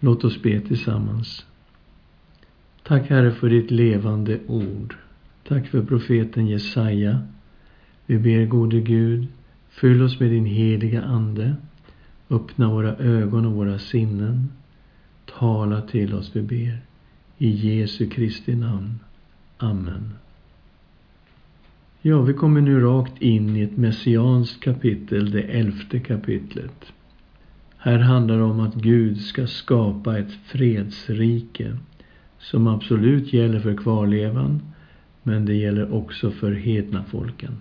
Låt oss be tillsammans. Tack Herre för ditt levande ord. Tack för profeten Jesaja. Vi ber gode Gud, fyll oss med din heliga Ande. Öppna våra ögon och våra sinnen. Tala till oss, vi ber. I Jesu Kristi namn. Amen. Ja, vi kommer nu rakt in i ett messianskt kapitel, det elfte kapitlet. Här handlar det om att Gud ska skapa ett fredsrike som absolut gäller för kvarlevan, men det gäller också för hedna folken.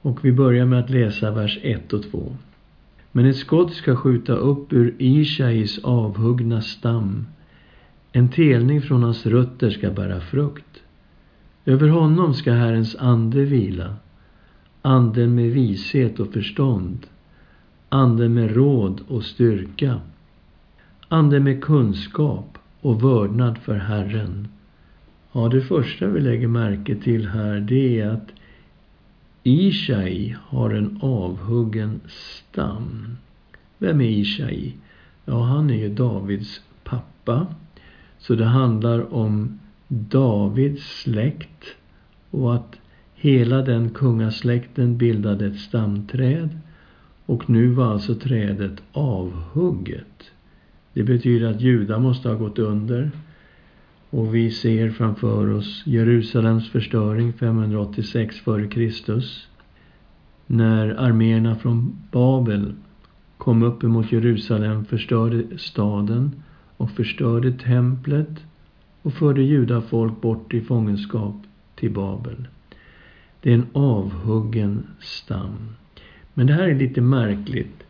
Och vi börjar med att läsa vers 1 och 2. Men ett skott ska skjuta upp ur Ishais avhuggna stam. En telning från hans rötter ska bära frukt. Över honom ska Herrens ande vila, anden med vishet och förstånd, Ande med råd och styrka, Ande med kunskap och vördnad för Herren. Ja, det första vi lägger märke till här, det är att Ishai har en avhuggen stam. Vem är Ishai? Ja, han är ju Davids pappa. Så det handlar om Davids släkt och att hela den kungasläkten bildade ett stamträd och nu var alltså trädet avhugget. Det betyder att Juda måste ha gått under och vi ser framför oss Jerusalems förstöring 586 f.Kr. När arméerna från Babel kom upp emot Jerusalem, förstörde staden och förstörde templet och förde judafolk bort i fångenskap till Babel. Det är en avhuggen stam. Men det här är lite märkligt.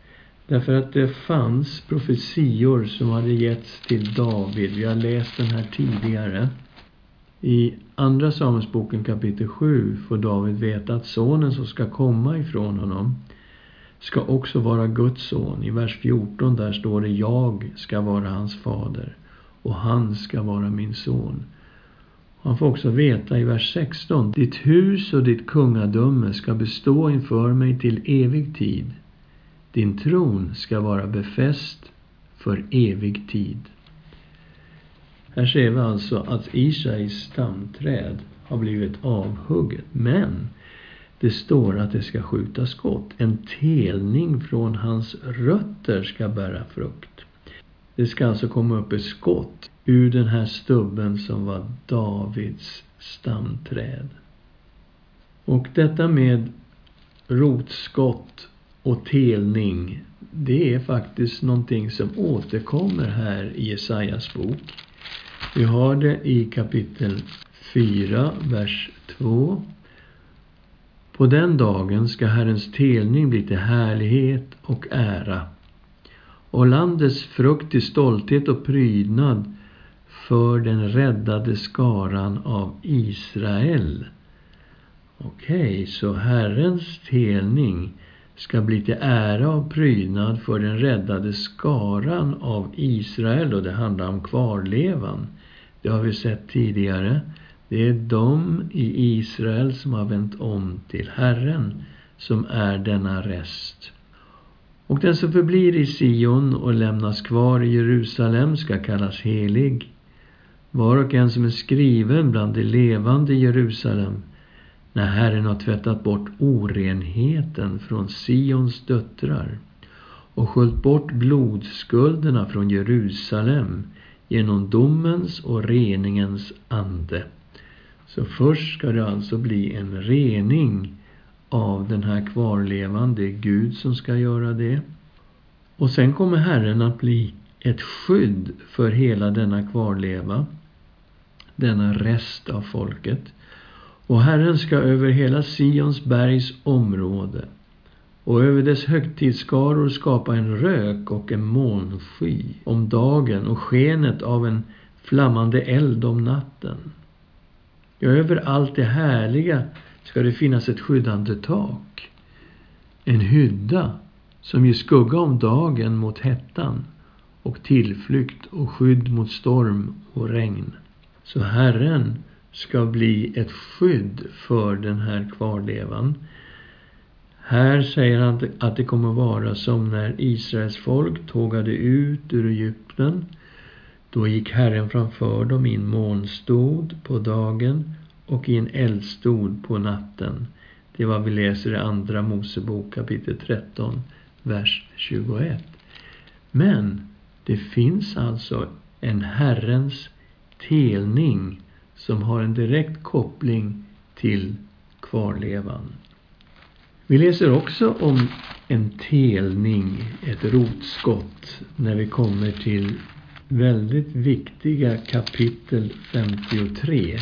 Därför att det fanns profetior som hade getts till David. Vi har läst den här tidigare. I Andra Samuelsboken kapitel 7 får David veta att sonen som ska komma ifrån honom ska också vara Guds son. I vers 14 där står det Jag ska vara hans fader och han ska vara min son. Han får också veta i vers 16 Ditt hus och ditt kungadöme ska bestå inför mig till evig tid. Din tron ska vara befäst för evig tid. Här ser vi alltså att Isais stamträd har blivit avhugget. Men det står att det ska skjuta skott. En telning från hans rötter ska bära frukt. Det ska alltså komma upp ett skott ur den här stubben som var Davids stamträd. Och detta med rotskott och telning, det är faktiskt någonting som återkommer här i Jesajas bok. Vi har det i kapitel 4, vers 2. På den dagen ska Herrens telning bli till härlighet och ära och landets frukt till stolthet och prydnad för den räddade skaran av Israel. Okej, okay, så Herrens telning ska bli till ära och prydnad för den räddade skaran av Israel och det handlar om kvarlevan. Det har vi sett tidigare. Det är de i Israel som har vänt om till Herren som är denna rest. Och den som förblir i Sion och lämnas kvar i Jerusalem ska kallas helig. Var och en som är skriven bland de levande i Jerusalem när Herren har tvättat bort orenheten från Sions döttrar och sköljt bort blodskulderna från Jerusalem genom domens och reningens ande. Så först ska det alltså bli en rening av den här kvarlevande. Det är Gud som ska göra det. Och sen kommer Herren att bli ett skydd för hela denna kvarleva, denna rest av folket. Och Herren ska över hela Sions bergs område och över dess högtidsskaror skapa en rök och en månsky om dagen och skenet av en flammande eld om natten. Ja, över allt det härliga ska det finnas ett skyddande tak. En hydda som ger skugga om dagen mot hettan och tillflykt och skydd mot storm och regn. Så Herren ska bli ett skydd för den här kvarlevan. Här säger han att det kommer vara som när Israels folk tågade ut ur Egypten. Då gick Herren framför dem i en molnstod på dagen och i en eldstod på natten. Det är vad vi läser i Andra Mosebok kapitel 13, vers 21. Men det finns alltså en Herrens telning som har en direkt koppling till kvarlevan. Vi läser också om en telning, ett rotskott, när vi kommer till väldigt viktiga kapitel 53.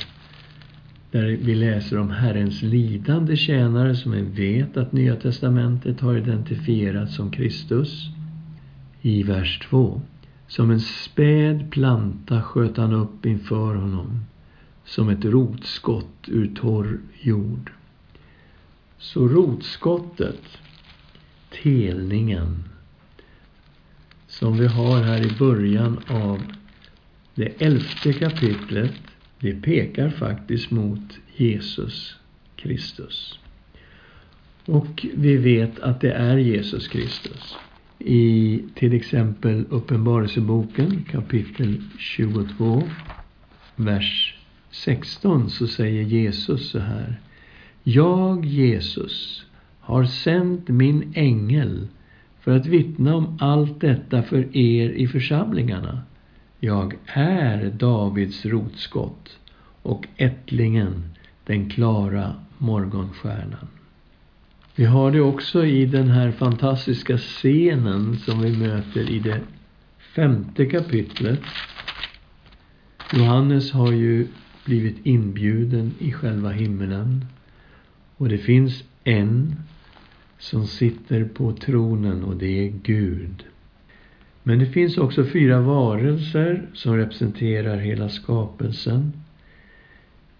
Där vi läser om Herrens lidande tjänare som vi vet att Nya Testamentet har identifierat som Kristus. I vers 2. Som en späd planta sköt han upp inför honom, som ett rotskott ur torr jord. Så rotskottet, telningen, som vi har här i början av det elfte kapitlet, det pekar faktiskt mot Jesus Kristus. Och vi vet att det är Jesus Kristus. I till exempel Uppenbarelseboken kapitel 22, vers 16 så säger Jesus så här. Jag, Jesus, har sänt min ängel för att vittna om allt detta för er i församlingarna. Jag är Davids rotskott och ättlingen, den klara morgonstjärnan. Vi har det också i den här fantastiska scenen som vi möter i det femte kapitlet. Johannes har ju blivit inbjuden i själva himmelen. Och det finns en som sitter på tronen och det är Gud. Men det finns också fyra varelser som representerar hela skapelsen.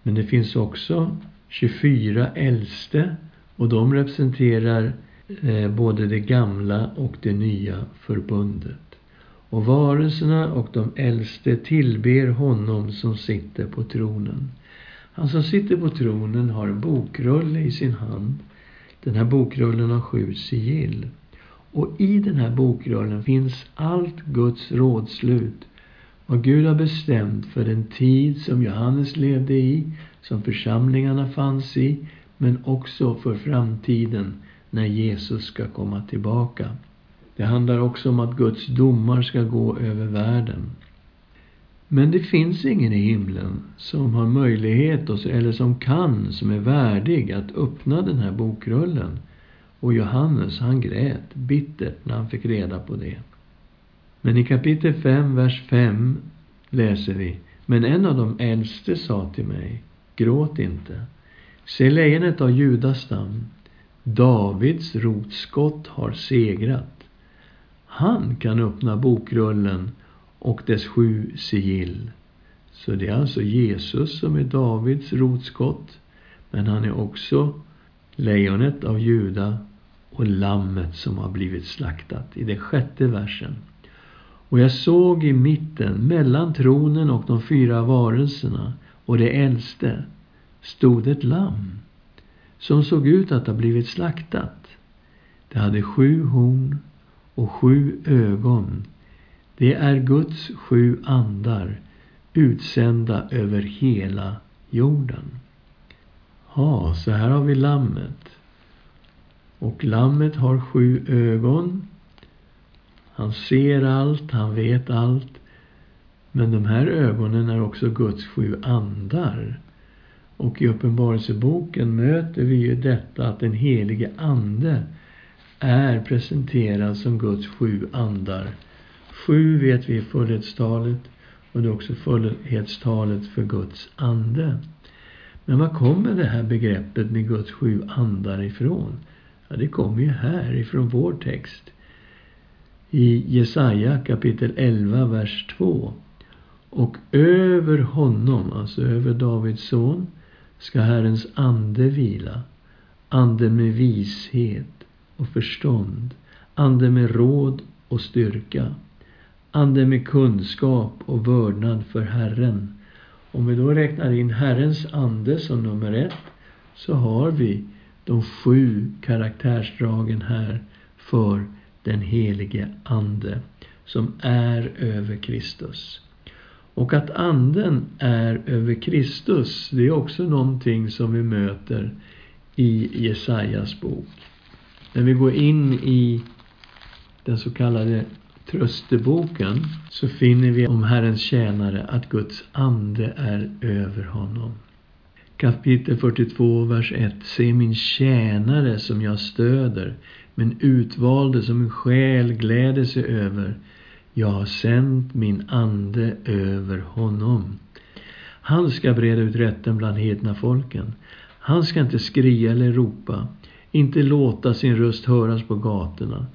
Men det finns också 24 äldste och de representerar eh, både det gamla och det nya förbundet. Och varelserna och de äldste tillber honom som sitter på tronen. Han som sitter på tronen har en bokrulle i sin hand. Den här bokrullen har sju sigill. Och i den här bokrullen finns allt Guds rådslut. Vad Gud har bestämt för den tid som Johannes levde i, som församlingarna fanns i, men också för framtiden när Jesus ska komma tillbaka. Det handlar också om att Guds domar ska gå över världen. Men det finns ingen i himlen som har möjlighet, eller som kan, som är värdig att öppna den här bokrullen. Och Johannes, han grät bittert när han fick reda på det. Men i kapitel 5, vers 5 läser vi. Men en av de äldste sa till mig, gråt inte. Se lejonet av Judas stam, Davids rotskott har segrat. Han kan öppna bokrullen och dess sju sigill. Så det är alltså Jesus som är Davids rotskott, men han är också lejonet av Juda och lammet som har blivit slaktat i den sjätte versen. Och jag såg i mitten, mellan tronen och de fyra varelserna och det äldste, stod ett lamm som såg ut att ha blivit slaktat. Det hade sju horn och sju ögon det är Guds sju andar utsända över hela jorden. Ja, så här har vi lammet. Och lammet har sju ögon. Han ser allt, han vet allt. Men de här ögonen är också Guds sju andar. Och i Uppenbarelseboken möter vi ju detta att den helige Ande är presenterad som Guds sju andar Sju vet vi är fullhetstalet och det är också fullhetstalet för Guds ande. Men var kommer det här begreppet med Guds sju andar ifrån? Ja, det kommer ju här ifrån vår text. I Jesaja kapitel 11, vers 2. Och över honom, alltså över Davids son, ska Herrens ande vila. Ande med vishet och förstånd. Ande med råd och styrka ande med kunskap och vördnad för Herren. Om vi då räknar in Herrens ande som nummer ett, så har vi de sju karaktärsdragen här för den helige Ande som är över Kristus. Och att anden är över Kristus, det är också någonting som vi möter i Jesajas bok. När vi går in i den så kallade trösteboken så finner vi om Herrens tjänare att Guds ande är över honom. Kapitel 42, vers 1. Se min tjänare som jag stöder, men utvalde som min själ gläder sig över. Jag har sänt min ande över honom. Han ska breda ut rätten bland hedna folken. Han ska inte skria eller ropa, inte låta sin röst höras på gatorna.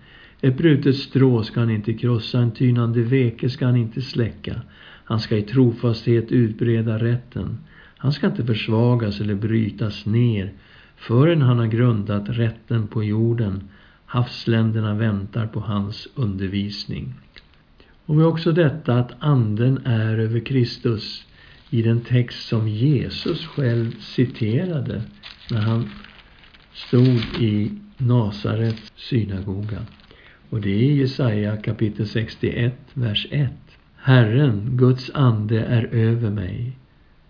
Ett brutet strå ska han inte krossa, en tynande veke ska han inte släcka. Han ska i trofasthet utbreda rätten. Han ska inte försvagas eller brytas ner förrän han har grundat rätten på jorden. Havsländerna väntar på hans undervisning. Och vi har också detta att anden är över Kristus i den text som Jesus själv citerade när han stod i Nasarets synagoga. Och det är Jesaja kapitel 61, vers 1. Herren, Guds ande, är över mig.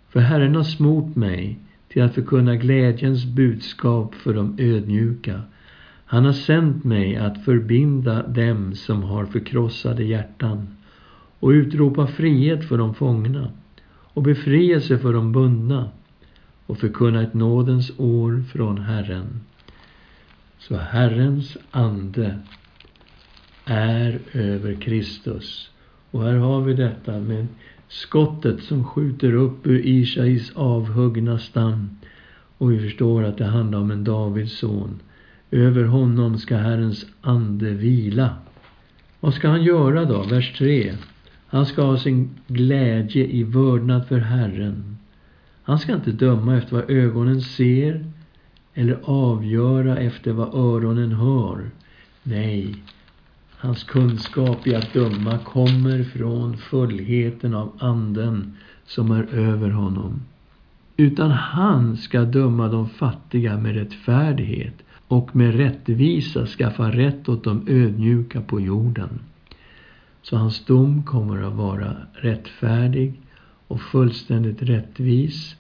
För Herren har smort mig till att förkunna glädjens budskap för de ödmjuka. Han har sänt mig att förbinda dem som har förkrossade hjärtan och utropa frihet för de fångna och befrielse för de bundna och förkunna ett nådens år från Herren. Så Herrens ande är över Kristus. Och här har vi detta med skottet som skjuter upp ur Ishais avhuggna stam. Och vi förstår att det handlar om en Davids son. Över honom ska Herrens ande vila. Vad ska han göra då? Vers 3. Han ska ha sin glädje i vördnad för Herren. Han ska inte döma efter vad ögonen ser eller avgöra efter vad öronen hör. Nej, Hans kunskap i att döma kommer från fullheten av anden som är över honom. Utan han ska döma de fattiga med rättfärdighet och med rättvisa skaffa rätt åt de ödmjuka på jorden. Så hans dom kommer att vara rättfärdig och fullständigt rättvis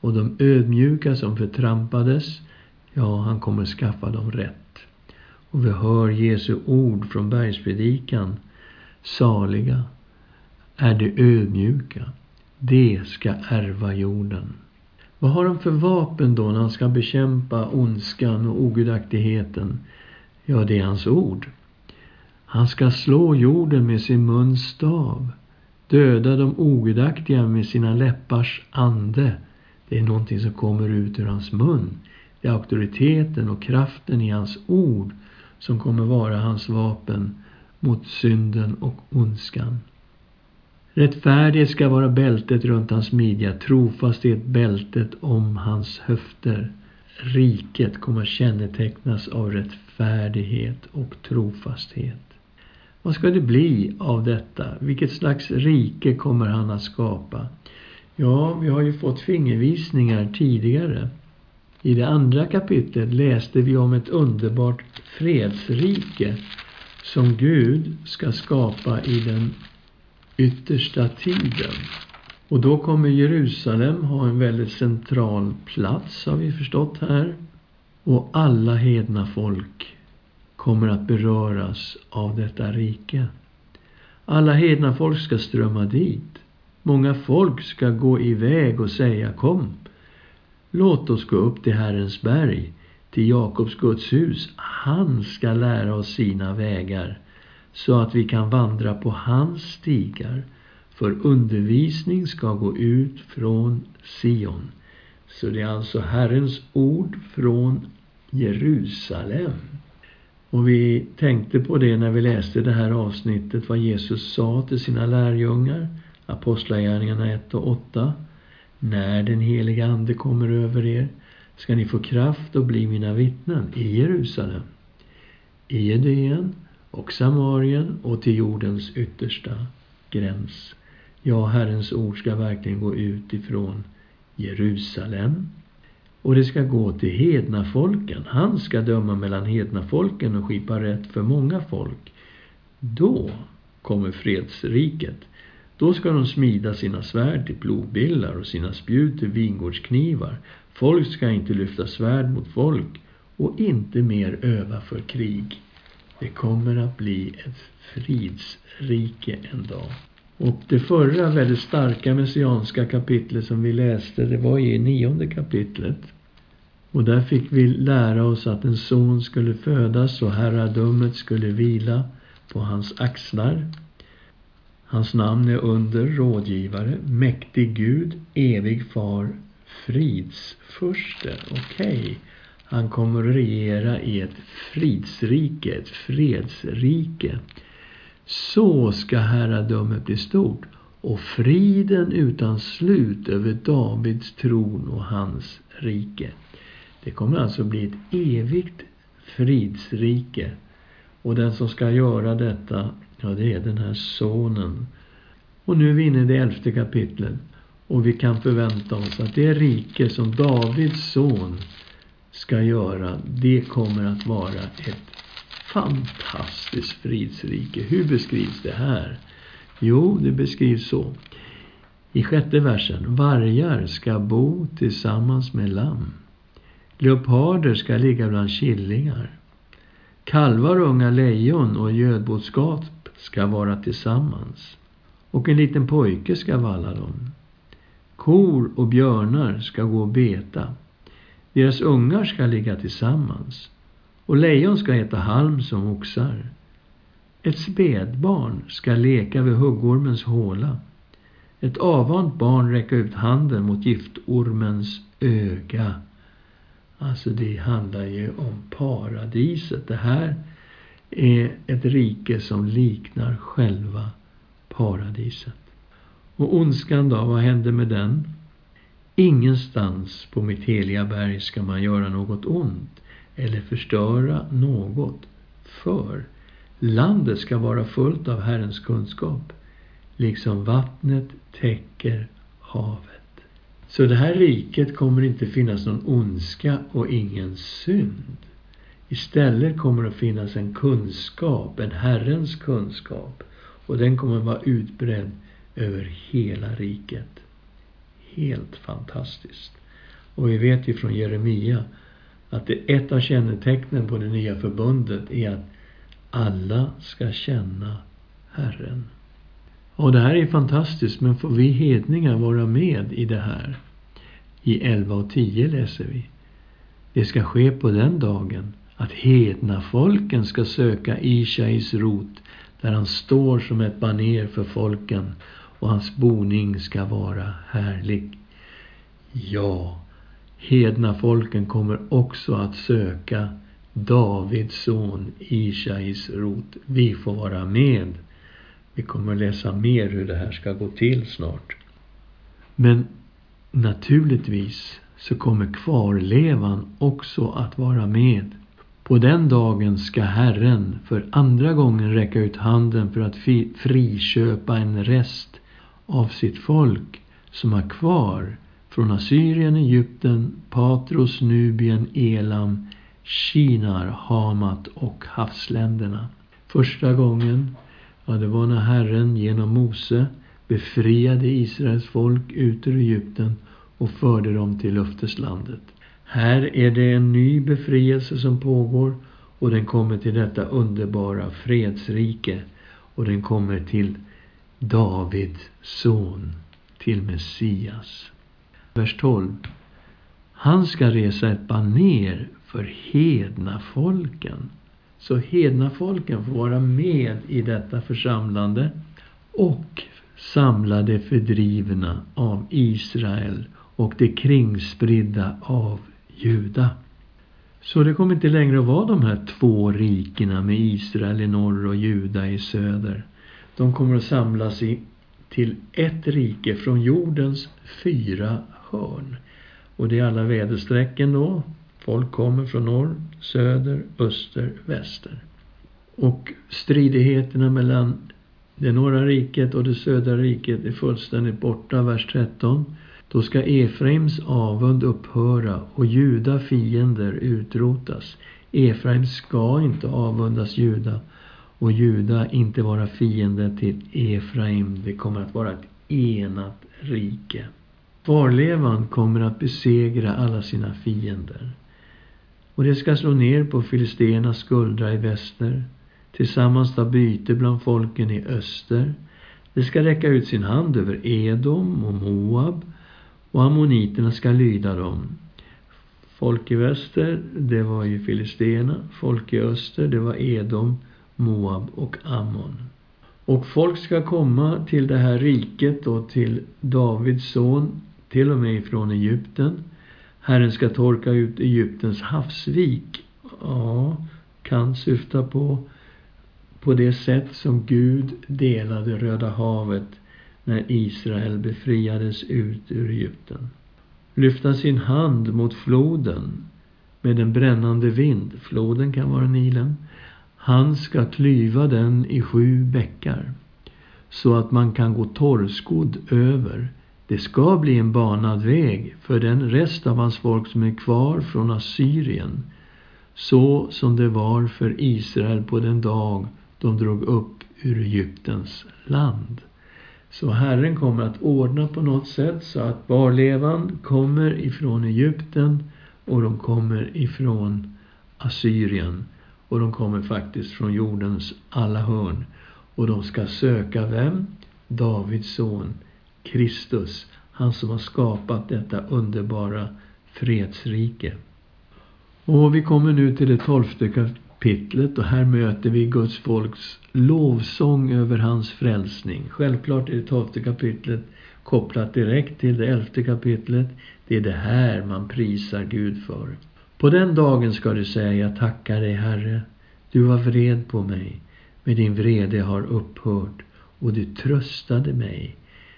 och de ödmjuka som förtrampades, ja, han kommer skaffa dem rätt. Och vi hör Jesu ord från bergspredikan. Saliga är de ödmjuka. De ska ärva jorden. Vad har han för vapen då när han ska bekämpa ondskan och ogudaktigheten? Ja, det är hans ord. Han ska slå jorden med sin muns stav, döda de ogudaktiga med sina läppars ande. Det är någonting som kommer ut ur hans mun. Det är auktoriteten och kraften i hans ord som kommer vara hans vapen mot synden och ondskan. Rättfärdighet ska vara bältet runt hans midja, trofasthet bältet om hans höfter. Riket kommer kännetecknas av rättfärdighet och trofasthet. Vad ska det bli av detta? Vilket slags rike kommer han att skapa? Ja, vi har ju fått fingervisningar tidigare. I det andra kapitlet läste vi om ett underbart fredsrike som Gud ska skapa i den yttersta tiden. Och då kommer Jerusalem ha en väldigt central plats, har vi förstått här. Och alla hedna folk kommer att beröras av detta rike. Alla hedna folk ska strömma dit. Många folk ska gå iväg och säga kom, låt oss gå upp till Herrens berg till Jakobs Guds hus. Han ska lära oss sina vägar så att vi kan vandra på hans stigar. För undervisning ska gå ut från Sion. Så det är alltså Herrens ord från Jerusalem. Och vi tänkte på det när vi läste det här avsnittet, vad Jesus sa till sina lärjungar, Apostlagärningarna 1 och 8. När den heliga Ande kommer över er ska ni få kraft att bli mina vittnen i Jerusalem, i Judeen och Samarien och till jordens yttersta gräns. Ja, Herrens ord ska verkligen gå ut ifrån Jerusalem. och det ska gå till hedna folken. Han ska döma mellan hedna folken och skipa rätt för många folk. Då kommer fredsriket. Då ska de smida sina svärd till plogbillar och sina spjut till vingårdsknivar. Folk ska inte lyfta svärd mot folk och inte mer öva för krig. Det kommer att bli ett fridsrike en dag. Och det förra väldigt starka messianska kapitlet som vi läste, det var i nionde kapitlet. Och där fick vi lära oss att en son skulle födas och herradömet skulle vila på hans axlar. Hans namn är under, rådgivare, mäktig Gud, evig far, fridsförste. Okej, okay han kommer att regera i ett fridsrike, ett fredsrike. Så ska herradömet bli stort och friden utan slut över Davids tron och hans rike. Det kommer alltså bli ett evigt fridsrike. Och den som ska göra detta, ja det är den här sonen. Och nu är vi inne i det elfte kapitlet. Och vi kan förvänta oss att det rike som Davids son ska göra, det kommer att vara ett fantastiskt fridsrike. Hur beskrivs det här? Jo, det beskrivs så. I sjätte versen. Vargar ska bo tillsammans med lamm. Leoparder ska ligga bland killingar. Kalvar och unga lejon och gödboskap ska vara tillsammans. Och en liten pojke ska valla dem. Kor och björnar ska gå och beta. Deras ungar ska ligga tillsammans. Och lejon ska äta halm som oxar. Ett spädbarn ska leka vid huggormens håla. Ett avvant barn räcka ut handen mot giftormens öga. Alltså det handlar ju om paradiset. Det här är ett rike som liknar själva paradiset. Och ondskan då, vad hände med den? Ingenstans på mitt heliga berg ska man göra något ont eller förstöra något. För landet ska vara fullt av Herrens kunskap, liksom vattnet täcker havet. Så det här riket kommer inte finnas någon ondska och ingen synd. Istället kommer det att finnas en kunskap, en Herrens kunskap. Och den kommer att vara utbredd över hela riket. Helt fantastiskt. Och vi vet ju från Jeremia att det ett av kännetecknen på det nya förbundet är att alla ska känna Herren. Och det här är fantastiskt, men får vi hedningar vara med i det här? I 11 och 10 läser vi. Det ska ske på den dagen att hedna folken ska söka Ishais rot där han står som ett baner för folken och hans boning ska vara härlig. Ja, hedna folken kommer också att söka Davids son Ishais rot. Vi får vara med. Vi kommer att läsa mer hur det här ska gå till snart. Men naturligtvis så kommer kvarlevan också att vara med. På den dagen ska Herren för andra gången räcka ut handen för att friköpa en rest av sitt folk som är kvar från Assyrien, Egypten, Patros, Nubien, Elam, Kinar, Hamat och havsländerna. Första gången, ja det var när Herren genom Mose befriade Israels folk ut ur Egypten och förde dem till löfteslandet. Här är det en ny befrielse som pågår och den kommer till detta underbara fredsrike och den kommer till Davids son, till Messias. Vers 12. Han ska resa ett baner för hedna folken. Så hedna folken får vara med i detta församlande och samla de fördrivna av Israel och de kringspridda av Juda. Så det kommer inte längre att vara de här två rikena med Israel i norr och Juda i söder. De kommer att samlas i, till ett rike från jordens fyra hörn. Och det är alla väderstrecken då. Folk kommer från norr, söder, öster, väster. Och stridigheterna mellan det norra riket och det södra riket är fullständigt borta, vers 13. Då ska Efraims avund upphöra och Juda fiender utrotas. Efraim ska inte avundas Juda och Juda inte vara fiende till Efraim. Det kommer att vara ett enat rike. Kvarlevan kommer att besegra alla sina fiender. Och det ska slå ner på filisternas skuldra i väster, tillsammans ta byte bland folken i öster. Det ska räcka ut sin hand över Edom och Moab och ammoniterna ska lyda dem. Folk i väster, det var ju filisterna. Folk i öster, det var Edom, Moab och Ammon. Och folk ska komma till det här riket och till Davids son, till och med ifrån Egypten. Herren ska torka ut Egyptens havsvik. Ja, kan syfta på, på det sätt som Gud delade Röda havet när Israel befriades ut ur Egypten. Lyfta sin hand mot floden med en brännande vind. Floden kan vara Nilen. Han ska klyva den i sju bäckar så att man kan gå torrskodd över. Det ska bli en banad väg för den rest av hans folk som är kvar från Assyrien, så som det var för Israel på den dag de drog upp ur Egyptens land. Så Herren kommer att ordna på något sätt så att barlevan kommer ifrån Egypten och de kommer ifrån Assyrien. Och de kommer faktiskt från jordens alla hörn. Och de ska söka vem? Davids son, Kristus. Han som har skapat detta underbara fredsrike. Och vi kommer nu till det tolfte kapitlet och här möter vi Guds folks lovsång över hans frälsning. Självklart är det tolfte kapitlet kopplat direkt till det elfte kapitlet. Det är det här man prisar Gud för. På den dagen ska du säga, jag tackar dig Herre. Du var vred på mig, men din vrede har upphört och du tröstade mig.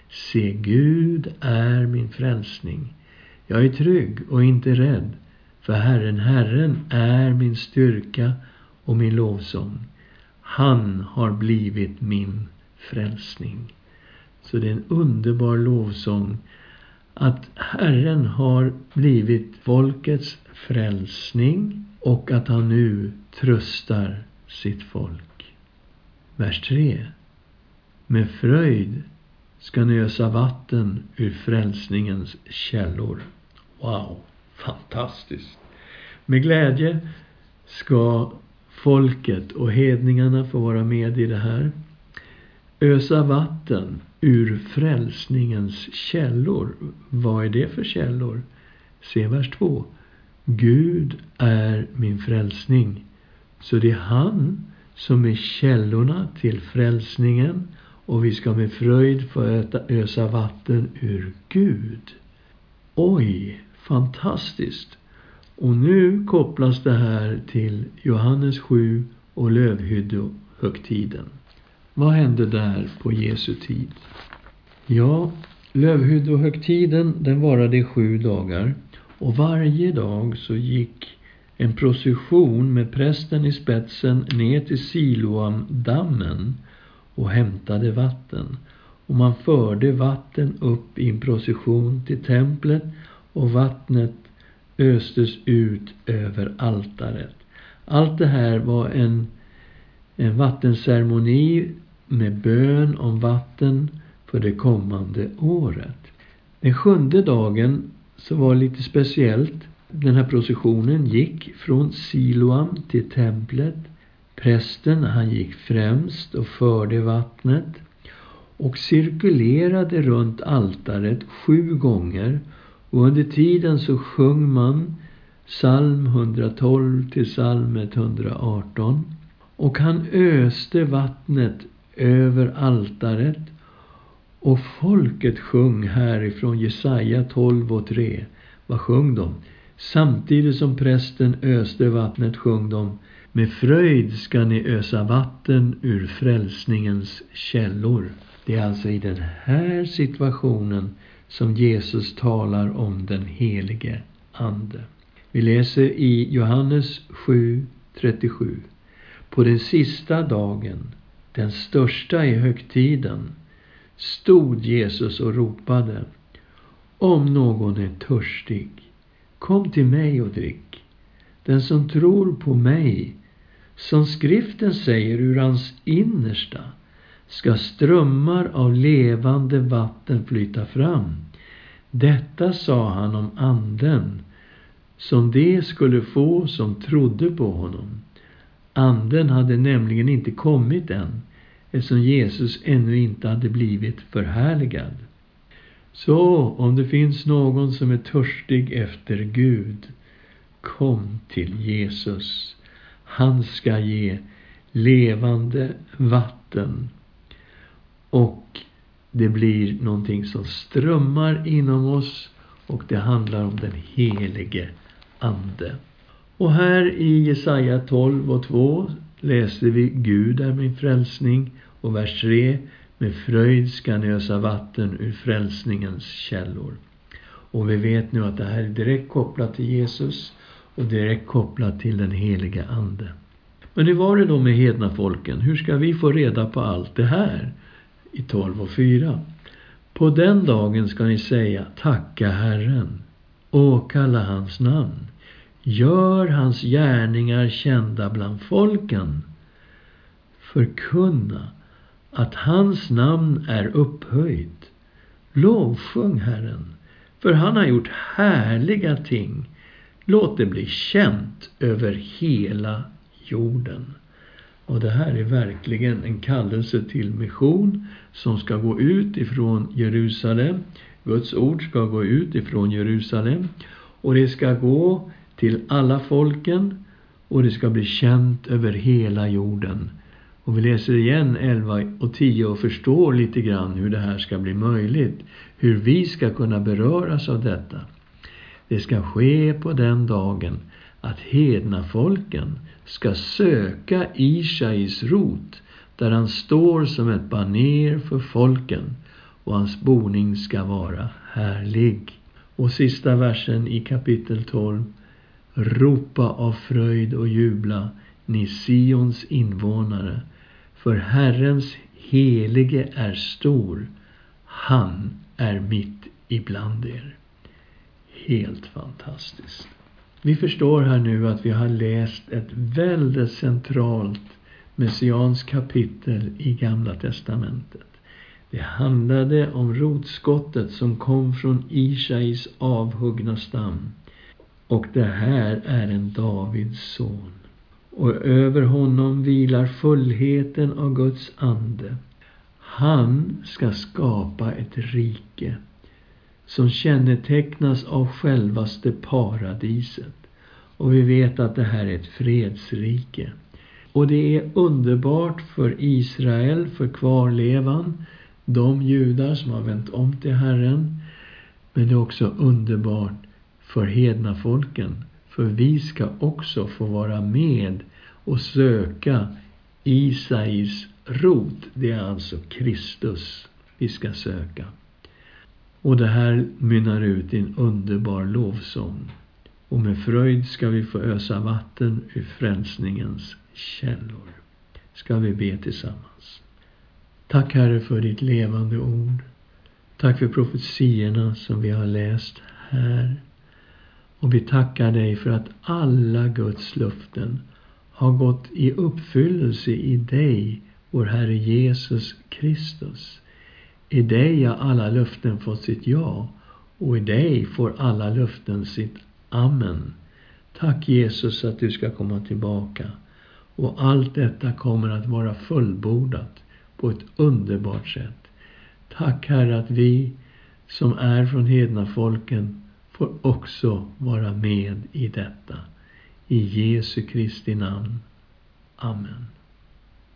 Se, Gud är min frälsning. Jag är trygg och inte rädd, för Herren, Herren är min styrka och min lovsång. Han har blivit min frälsning. Så det är en underbar lovsång att Herren har blivit folkets frälsning och att han nu tröstar sitt folk. Vers 3. Med fröjd ska ni ösa vatten ur frälsningens källor. Wow, fantastiskt! Med glädje ska folket och hedningarna få vara med i det här. Ösa vatten ur frälsningens källor. Vad är det för källor? Se vers 2. Gud är min frälsning. Så det är han som är källorna till frälsningen och vi ska med fröjd få äta, ösa vatten ur Gud. Oj, fantastiskt! Och nu kopplas det här till Johannes 7 och lövhyddohögtiden. Vad hände där på Jesu tid? Ja, lövhyddohögtiden den varade i sju dagar och varje dag så gick en procession med prästen i spetsen ner till Siloamdammen och hämtade vatten. Och man förde vatten upp i en procession till templet och vattnet östes ut över altaret. Allt det här var en, en vattenceremoni med bön om vatten för det kommande året. Den sjunde dagen som var lite speciellt. Den här processionen gick från Siloam till templet. Prästen han gick främst och förde vattnet och cirkulerade runt altaret sju gånger och under tiden så sjöng man psalm 112 till psalm 118 och han öste vattnet över altaret och folket sjöng härifrån Jesaja 12 och 3. Vad sjöng de? Samtidigt som prästen öste vattnet sjöng de Med fröjd ska ni ösa vatten ur frälsningens källor. Det är alltså i den här situationen som Jesus talar om den helige Ande. Vi läser i Johannes 7.37. På den sista dagen, den största i högtiden, stod Jesus och ropade om någon är törstig, kom till mig och drick. Den som tror på mig, som skriften säger ur hans innersta, ska strömmar av levande vatten flyta fram. Detta sa han om anden, som de skulle få som trodde på honom. Anden hade nämligen inte kommit än, eftersom Jesus ännu inte hade blivit förhärligad. Så om det finns någon som är törstig efter Gud, kom till Jesus. Han ska ge levande vatten. Och det blir någonting som strömmar inom oss och det handlar om den helige Ande. Och här i Jesaja 12 och 2 läser vi Gud är min frälsning och vers 3 med fröjd ska ni ösa vatten ur frälsningens källor. Och vi vet nu att det här är direkt kopplat till Jesus och direkt kopplat till den heliga Ande. Men hur var det då med hedna folken? Hur ska vi få reda på allt det här? I 12 och 4. På den dagen ska ni säga tacka Herren, åkalla hans namn, gör hans gärningar kända bland folken, förkunna att hans namn är upphöjt. Lovsjung Herren, för han har gjort härliga ting. Låt det bli känt över hela jorden. Och det här är verkligen en kallelse till mission som ska gå ut ifrån Jerusalem. Guds ord ska gå ut ifrån Jerusalem och det ska gå till alla folken och det ska bli känt över hela jorden. Och vi läser igen 11 och 10 och förstår lite grann hur det här ska bli möjligt. Hur vi ska kunna beröras av detta. Det ska ske på den dagen att hedna folken ska söka Ishais rot där han står som ett baner för folken och hans boning ska vara härlig. Och sista versen i kapitel 12. Ropa av fröjd och jubla, ni Sions invånare, för Herrens helige är stor, han är mitt ibland er. Helt fantastiskt. Vi förstår här nu att vi har läst ett väldigt centralt messianskt kapitel i Gamla testamentet. Det handlade om rotskottet som kom från Ishais avhuggna stam. Och det här är en Davids son. Och över honom vilar fullheten av Guds ande. Han ska skapa ett rike som kännetecknas av självaste paradiset. Och vi vet att det här är ett fredsrike. Och det är underbart för Israel, för kvarlevan, de judar som har vänt om till Herren. Men det är också underbart för hedna folken. För vi ska också få vara med och söka Isais rot. Det är alltså Kristus vi ska söka. Och det här mynnar ut i en underbar lovsång. Och med fröjd ska vi få ösa vatten ur frälsningens källor. Ska vi be tillsammans. Tack Herre för ditt levande ord. Tack för profetiorna som vi har läst här. Och vi tackar dig för att alla Guds löften har gått i uppfyllelse i dig, vår Herre Jesus Kristus. I dig har alla löften fått sitt ja och i dig får alla löften sitt amen. Tack Jesus att du ska komma tillbaka. Och allt detta kommer att vara fullbordat på ett underbart sätt. Tack Herre att vi som är från hedna folken får också vara med i detta. I Jesu Kristi namn. Amen.